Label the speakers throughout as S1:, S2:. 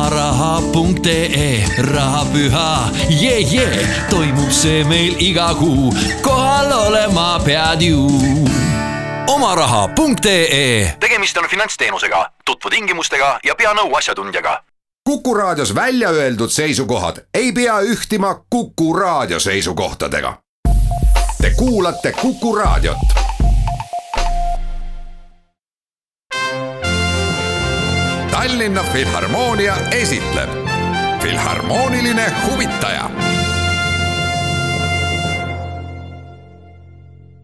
S1: omaraha.ee rahapüha, jee, jee, toimub see meil iga kuu, kohal olema pead ju. omaraha.ee tegemist on finantsteenusega, tutvu tingimustega ja pea nõu asjatundjaga.
S2: Kuku Raadios välja öeldud seisukohad ei pea ühtima Kuku Raadio seisukohtadega. Te kuulate Kuku Raadiot. Tallinna Filharmoonia esitleb Filharmooniline huvitaja.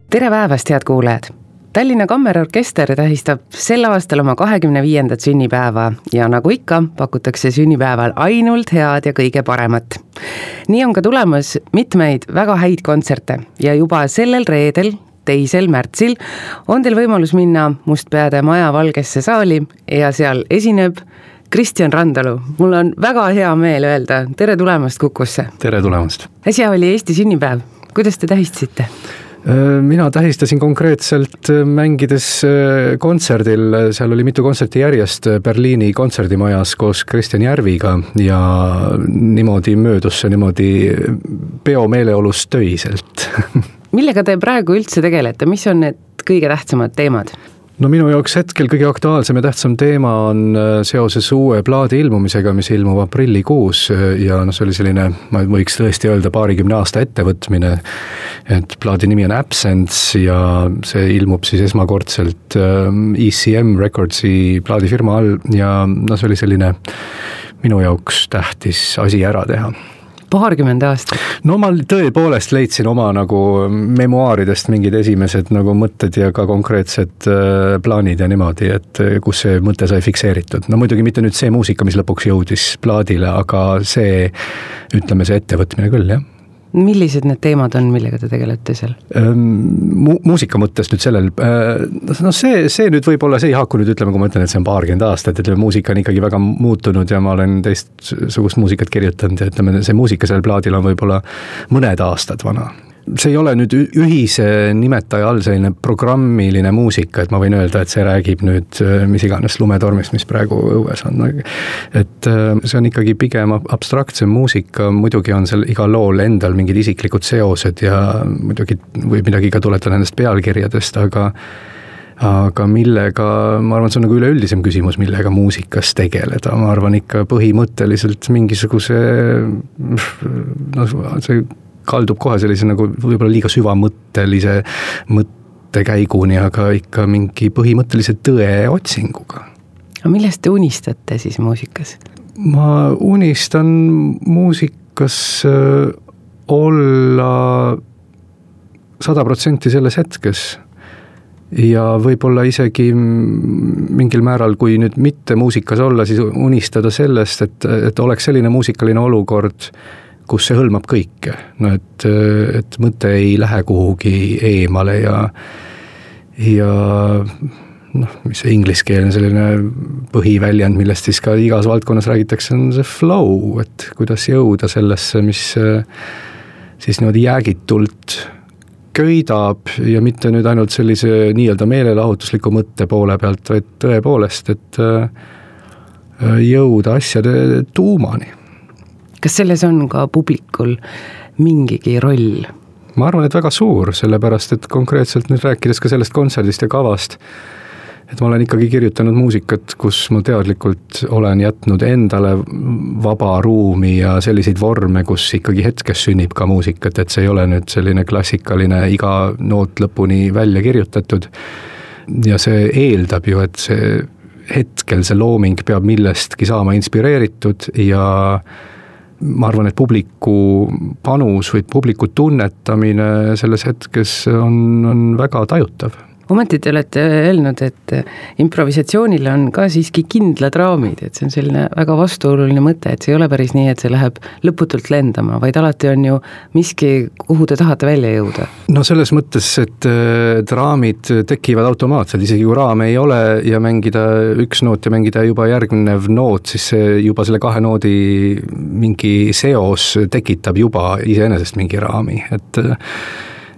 S3: tere päevast, head kuulajad Tallinna Kammerorkester tähistab sel aastal oma kahekümne viiendat sünnipäeva ja nagu ikka, pakutakse sünnipäeval ainult head ja kõige paremat. nii on ka tulemas mitmeid väga häid kontserte ja juba sellel reedel, teisel märtsil on teil võimalus minna Mustpeade Maja Valgesse saali ja seal esineb Kristjan Randalu, mul on väga hea meel öelda tere tulemast Kukusse.
S4: tere tulemast.
S3: äsja oli Eesti sünnipäev, kuidas te tähistasite?
S4: Äh, mina tähistasin konkreetselt äh, mängides äh, kontserdil, seal oli mitu kontserti järjest Berliini kontserdimajas koos Kristjan Järviga ja niimoodi möödus see niimoodi peo meeleolust töiselt
S3: millega te praegu üldse tegelete, mis on need kõige tähtsamad teemad?
S4: no minu jaoks hetkel kõige aktuaalsem ja tähtsam teema on äh, seoses uue plaadi ilmumisega, mis ilmub aprillikuus äh, ja noh, see oli selline, ma võiks tõesti öelda, paarikümne aasta ettevõtmine. et plaadi nimi on Absence ja see ilmub siis esmakordselt ECM äh, Recordsi plaadifirma all ja noh, see oli selline minu jaoks tähtis asi ära teha
S3: paarkümmend aastat.
S4: no ma tõepoolest leidsin oma nagu memuaaridest mingid esimesed nagu mõtted ja ka konkreetsed äh, plaanid ja niimoodi, et äh, kus see mõte sai fikseeritud. no muidugi mitte nüüd see muusika, mis lõpuks jõudis plaadile, aga see, ütleme see ettevõtmine küll, jah
S3: millised need teemad on, millega te tegelete seal
S4: Mu? muusika mõttes nüüd sellel, äh, noh, see, see nüüd võib-olla, see ei haaku nüüd ütleme, kui ma ütlen, et see on paarkümmend aastat, ütleme, muusika on ikkagi väga muutunud ja ma olen teistsugust muusikat kirjutanud ja ütleme, see muusika sellel plaadil on võib-olla mõned aastad vana see ei ole nüüd ühise nimetaja all selline programmiline muusika, et ma võin öelda, et see räägib nüüd äh, mis iganes lumetormist, mis praegu õues on. et äh, see on ikkagi pigem abstraktsem muusika, muidugi on seal igal lool endal mingid isiklikud seosed ja muidugi võib midagi ka tuletada nendest pealkirjadest, aga aga millega, ma arvan, see on nagu üleüldisem küsimus, millega muusikas tegeleda, ma arvan ikka põhimõtteliselt mingisuguse noh, see kaldub kohe sellise nagu võib-olla liiga süvamõttelise mõttekäiguni, aga ikka mingi põhimõttelise tõe otsinguga.
S3: aga millest te unistate siis muusikas?
S4: ma unistan muusikas äh, olla sada protsenti selles hetkes ja võib-olla isegi mingil määral, kui nüüd mitte muusikas olla, siis unistada sellest, et, et oleks selline muusikaline olukord, kus see hõlmab kõike, no et, et mõte ei lähe kuhugi eemale ja, ja noh, mis see ingliskeelne selline põhiväljend, millest siis ka igas valdkonnas räägitakse, on see flow, et kuidas jõuda sellesse, mis siis niimoodi jäägitult köidab ja mitte nüüd ainult sellise nii-öelda meelelahutusliku mõtte poole pealt, vaid tõepoolest, et jõuda asjade tuumani
S3: kas selles on ka publikul mingigi roll?
S4: ma arvan, et väga suur, sellepärast et konkreetselt nüüd rääkides ka sellest kontserdist ja kavast, et ma olen ikkagi kirjutanud muusikat, kus ma teadlikult olen jätnud endale vaba ruumi ja selliseid vorme, kus ikkagi hetkes sünnib ka muusikat, et see ei ole nüüd selline klassikaline iga noot lõpuni välja kirjutatud. ja see eeldab ju, et see hetkel see looming peab millestki saama inspireeritud ja ma arvan, et publiku panus või publiku tunnetamine selles hetkes on, on väga tajutav
S3: ometi te olete öelnud, et improvisatsioonil on ka siiski kindlad raamid, et see on selline väga vastuoluline mõte, et see ei ole päris nii, et see läheb lõputult lendama, vaid alati on ju miski, kuhu te tahate välja jõuda.
S4: no selles mõttes, et, et raamid tekivad automaatselt, isegi kui raame ei ole ja mängida üks noot ja mängida juba järgnev noot, siis see juba selle kahe noodi mingi seos tekitab juba iseenesest mingi raami, et Äh,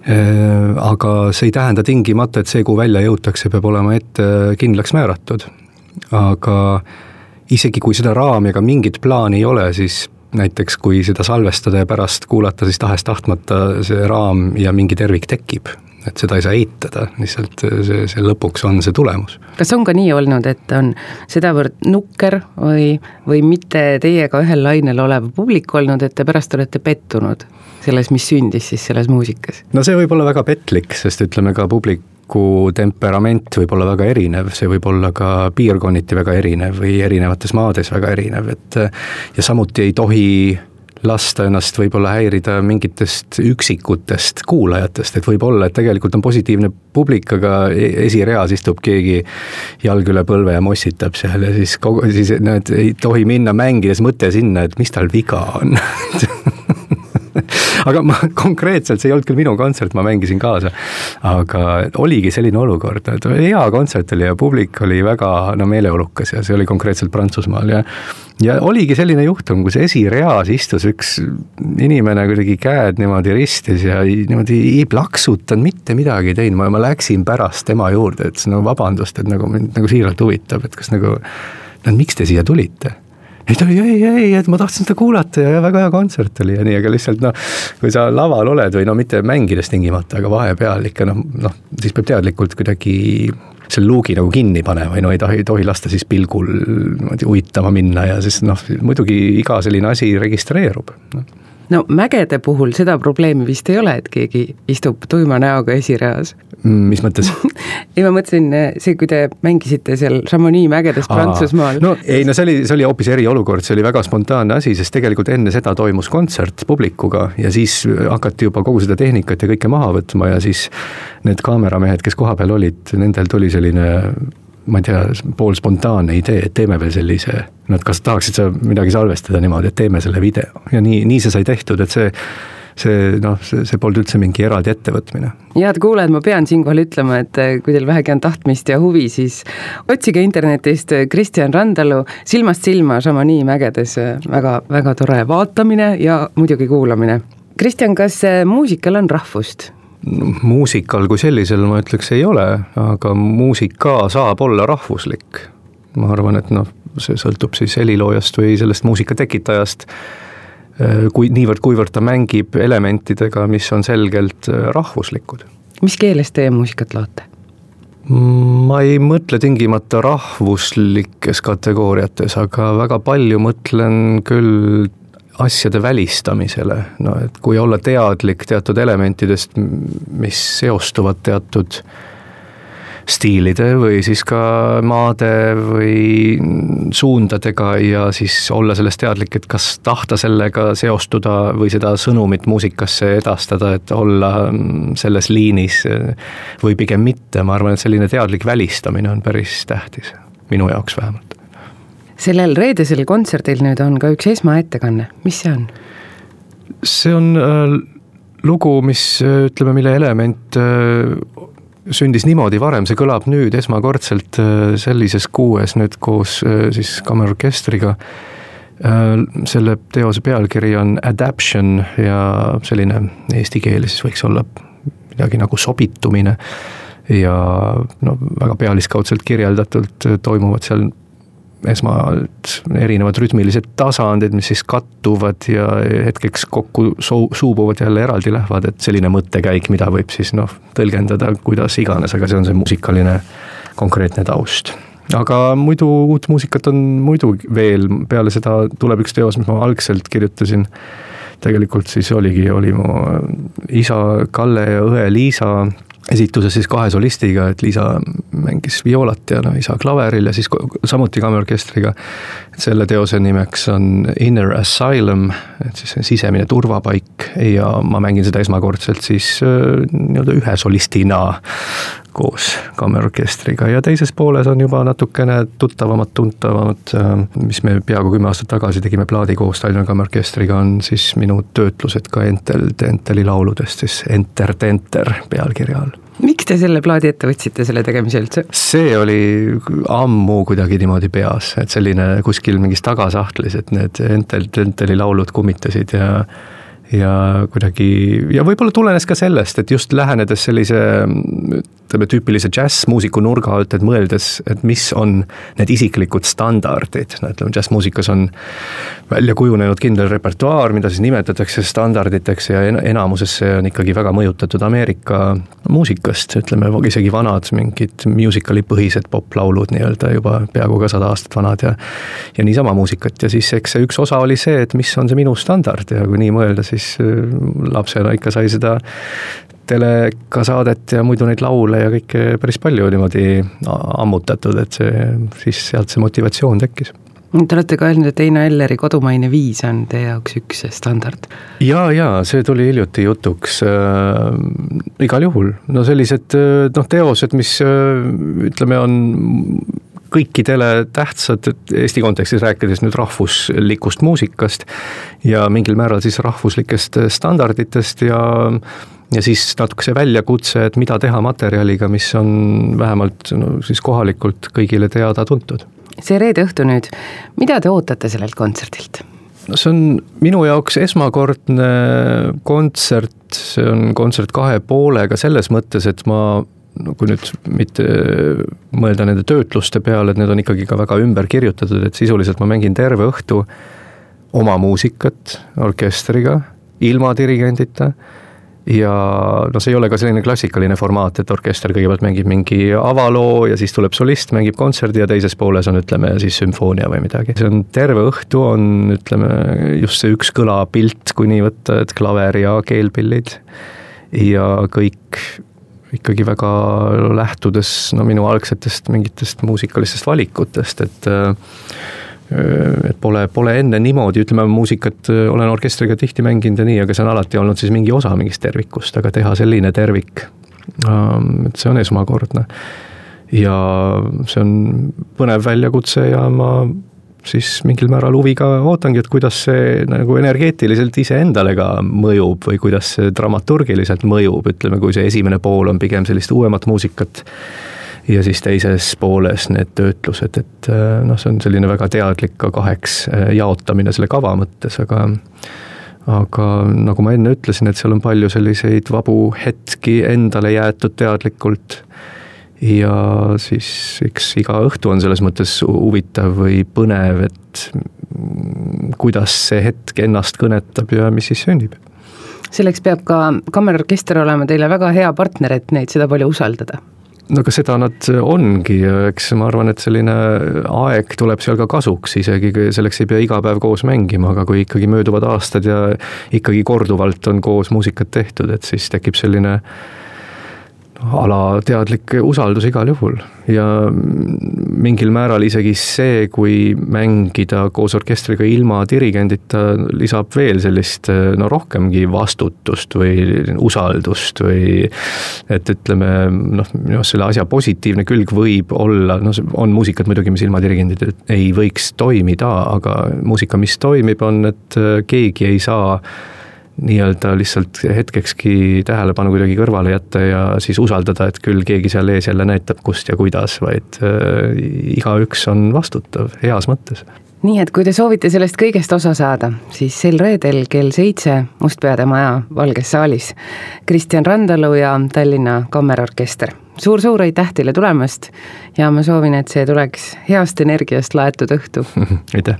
S4: aga see ei tähenda tingimata, et see, kuhu välja jõutakse, peab olema ette kindlaks määratud. aga isegi kui seda raami ega mingit plaani ei ole, siis näiteks kui seda salvestada ja pärast kuulata, siis tahes-tahtmata see raam ja mingi tervik tekib et seda ei saa eitada, lihtsalt see, see lõpuks on see tulemus.
S3: kas on ka nii olnud, et on sedavõrd nukker või, või mitte teiega ühel lainel olev publik olnud, et te pärast olete pettunud selles, mis sündis siis selles muusikas?
S4: no see võib olla väga petlik, sest ütleme ka publik temperament võib olla väga erinev, see võib olla ka piirkonniti väga erinev või erinevates maades väga erinev, et ja samuti ei tohi lasta ennast võib-olla häirida mingitest üksikutest kuulajatest, et võib-olla, et tegelikult on positiivne publik, aga e-, esireas istub keegi jalg üle põlve ja mossitab seal ja siis kogu, siis need ei tohi minna mängides mõte sinna, et mis tal viga on aga ma konkreetselt, see ei olnud küll minu kontsert, ma mängisin kaasa. aga oligi selline olukord, et hea kontsert oli ja publik oli väga no meeleolukas ja see oli konkreetselt Prantsusmaal ja ja oligi selline juhtum, kus esireas istus üks inimene kuidagi käed niimoodi ristis ja niimoodi ei plaksutanud, mitte midagi ei teinud, ma, ma läksin pärast tema juurde, ütlesin no vabandust, et nagu mind nagu siiralt huvitab, et kas nagu, no miks te siia tulite ei ta oli ei, ei, et ma tahtsin seda kuulata ja, ja väga hea kontsert oli ja nii, aga lihtsalt noh, kui sa laval oled või no mitte mängides tingimata, aga vahepeal ikka noh, noh, siis peab teadlikult kuidagi selle luugi nagu kinni panema või no ei tohi, tohi lasta siis pilgul niimoodi uitama minna ja siis noh, muidugi iga selline asi registreerub no
S3: no mägede puhul seda probleemi vist ei ole, et keegi istub tuima näoga esireas.
S4: Mm, mis mõttes
S3: ei, ma mõtlesin see, kui te mängisite seal Chamonix mägedes Prantsusmaal.
S4: no ei, no see oli, see oli hoopis eriolukord, see oli väga spontaanne asi, sest tegelikult enne seda toimus kontsert publikuga ja siis hakati juba kogu seda tehnikat ja kõike maha võtma ja siis need kaameramehed, kes kohapeal olid, nendel tuli selline ma ei tea, poolspontaanne idee, et teeme veel sellise, et kas tahaksid sa midagi salvestada niimoodi, et teeme selle video ja nii, nii see sai tehtud, et see see noh, see, see polnud üldse mingi eraldi ettevõtmine.
S3: head kuulajad, ma pean siinkohal ütlema, et eh, kui teil vähegi on tahtmist ja huvi, siis otsige internetist Kristjan Randalu silmast silma Šamanii mägedes, väga, väga tore vaatamine ja muidugi kuulamine. Kristjan, kas muusikal on rahvust?
S4: Muusikal kui sellisel ma ütleks ei ole, aga muusika saab olla rahvuslik. ma arvan, et noh, see sõltub siis heliloojast või sellest muusika tekitajast, kui niivõrd-kuivõrd ta mängib elementidega, mis on selgelt rahvuslikud.
S3: mis keeles teie muusikat loote?
S4: ma ei mõtle tingimata rahvuslikes kategooriates, aga väga palju mõtlen küll asjade välistamisele, no et kui olla teadlik teatud elementidest, mis seostuvad teatud stiilide või siis ka maade või suundadega ja siis olla sellest teadlik, et kas tahta sellega seostuda või seda sõnumit muusikasse edastada, et olla selles liinis või pigem mitte, ma arvan, et selline teadlik välistamine on päris tähtis, minu jaoks vähemalt
S3: sellel reedesel kontserdil nüüd on ka üks esmaettekanne, mis see on?
S4: see on äh, lugu, mis äh, ütleme, mille element äh, sündis niimoodi varem, see kõlab nüüd esmakordselt äh, sellises kuues nüüd koos äh, siis kammerorkestriga äh,. selle teose pealkiri on Adaption ja selline eesti keeles siis võiks olla midagi nagu sobitumine ja no väga pealiskaudselt kirjeldatult toimuvad seal esmalt erinevad rütmilised tasandid, mis siis kattuvad ja hetkeks kokku suu-, suubuvad jälle eraldi lähevad, et selline mõttekäik, mida võib siis noh, tõlgendada kuidas iganes, aga see on see muusikaline konkreetne taust. Aga muidu uut muusikat on muidu veel, peale seda tuleb üks teos, mis ma algselt kirjutasin. tegelikult siis oligi, oli mu isa Kalle ja õe Liisa esituses siis kahe solistiga, et Liisa mängis vioolat ja no isa klaveril ja siis samuti kammerorkestriga. selle teose nimeks on Inner Asylum, et siis sisemine turvapaik ja ma mängin seda esmakordselt siis äh, nii-öelda ühe solistina koos kammerorkestriga ja teises pooles on juba natukene tuttavamad, tuntavamad, äh, mis me peaaegu kümme aastat tagasi tegime plaadi koos Tallinna Kammerorkestriga, on siis minu töötlused ka Entel Tenteli lauludest siis Enter Tenter pealkirja all
S3: miks te selle plaadi ette võtsite, selle tegemise üldse?
S4: see oli ammu kuidagi niimoodi peas, et selline kuskil mingis tagasahtlis, et need Entel Tenteli laulud kummitasid ja ja kuidagi ja võib-olla tulenes ka sellest, et just lähenedes sellise ütleme, tüüpilise džässmuusiku nurga alt, et mõeldes, et mis on need isiklikud standardid, no ütleme, džässmuusikas on välja kujunenud kindel repertuaar, mida siis nimetatakse standarditeks ja enamuses see on ikkagi väga mõjutatud Ameerika muusikast, ütleme isegi vanad mingid musical'i põhised poplaulud nii-öelda juba peaaegu ka sada aastat vanad ja ja niisama muusikat. Ja siis eks see üks osa oli see, et mis on see minu standard ja kui nii mõelda, siis äh, lapsena ikka sai seda telekasaadet ja muidu neid laule ja kõike päris palju niimoodi ammutatud, et see, siis sealt see motivatsioon tekkis
S3: Te olete ka öelnud, et Heino Elleri Kodumaine viis on teie jaoks üks standard.
S4: ja, ja see tuli hiljuti jutuks äh,. igal juhul, no sellised äh, noh, teosed, mis äh, ütleme, on kõikidele tähtsad, Eesti kontekstis rääkides nüüd rahvuslikust muusikast ja mingil määral siis rahvuslikest standarditest ja ja siis natuke see väljakutse, et mida teha materjaliga, mis on vähemalt no siis kohalikult kõigile teada-tuntud.
S3: see reede õhtu nüüd, mida te ootate sellelt kontserdilt?
S4: no see on minu jaoks esmakordne kontsert, see on kontsert kahe poolega selles mõttes, et ma no kui nüüd mitte mõelda nende töötluste peale, et need on ikkagi ka väga ümber kirjutatud, et sisuliselt ma mängin terve õhtu oma muusikat orkestriga, ilma dirigendita ja no see ei ole ka selline klassikaline formaat, et orkester kõigepealt mängib mingi avaloo ja siis tuleb solist, mängib kontserdi ja teises pooles on, ütleme siis sümfoonia või midagi. see on terve õhtu, on ütleme just see üks kõlapilt, kui nii võtta, et klaver ja keelpillid ja kõik ikkagi väga lähtudes no minu algsetest mingitest muusikalistest valikutest, et et pole, pole enne niimoodi, ütleme muusikat olen orkestriga tihti mänginud ja nii, aga see on alati olnud siis mingi osa mingist tervikust, aga teha selline tervik, et see on esmakordne. ja see on põnev väljakutse ja ma siis mingil määral huviga ootangi, et kuidas see nagu energeetiliselt iseendale ka mõjub või kuidas see dramaturgiliselt mõjub, ütleme, kui see esimene pool on pigem sellist uuemat muusikat ja siis teises pooles need töötlused, et äh, noh, see on selline väga teadlik ka kaheks äh, jaotamine selle kava mõttes, aga aga nagu ma enne ütlesin, et seal on palju selliseid vabu hetki endale jäetud teadlikult ja siis eks iga õhtu on selles mõttes huvitav või põnev, et kuidas see hetk ennast kõnetab ja mis siis sünnib.
S3: selleks peab ka kammerorkester olema teile väga hea partner, et neid seda palju usaldada
S4: no aga seda nad ongi, eks ma arvan, et selline aeg tuleb seal ka kasuks, isegi selleks ei pea iga päev koos mängima, aga kui ikkagi mööduvad aastad ja ikkagi korduvalt on koos muusikat tehtud, et siis tekib selline alateadlik usaldus igal juhul. Ja mingil määral isegi see, kui mängida koos orkestriga ilma dirigendita, lisab veel sellist no rohkemgi vastutust või usaldust või et ütleme noh, minu arust selle asja positiivne külg võib olla, no on muusikat muidugi, mis ilma dirigendita ei võiks toimida, aga muusika, mis toimib, on, et keegi ei saa nii-öelda lihtsalt hetkekski tähelepanu kuidagi kõrvale jätta ja siis usaldada, et küll keegi seal ees jälle näitab, kust ja kuidas, vaid äh, igaüks on vastutav heas mõttes.
S3: Nii et kui te soovite sellest kõigest osa saada, siis sel reedel kell seitse Mustpeade Maja Valges saalis. Kristjan Randalu ja Tallinna Kammerorkester. Suur,. suur-suur aitäh teile tulemast ja ma soovin, et see tuleks heast energiast laetud õhtu.
S4: Aitäh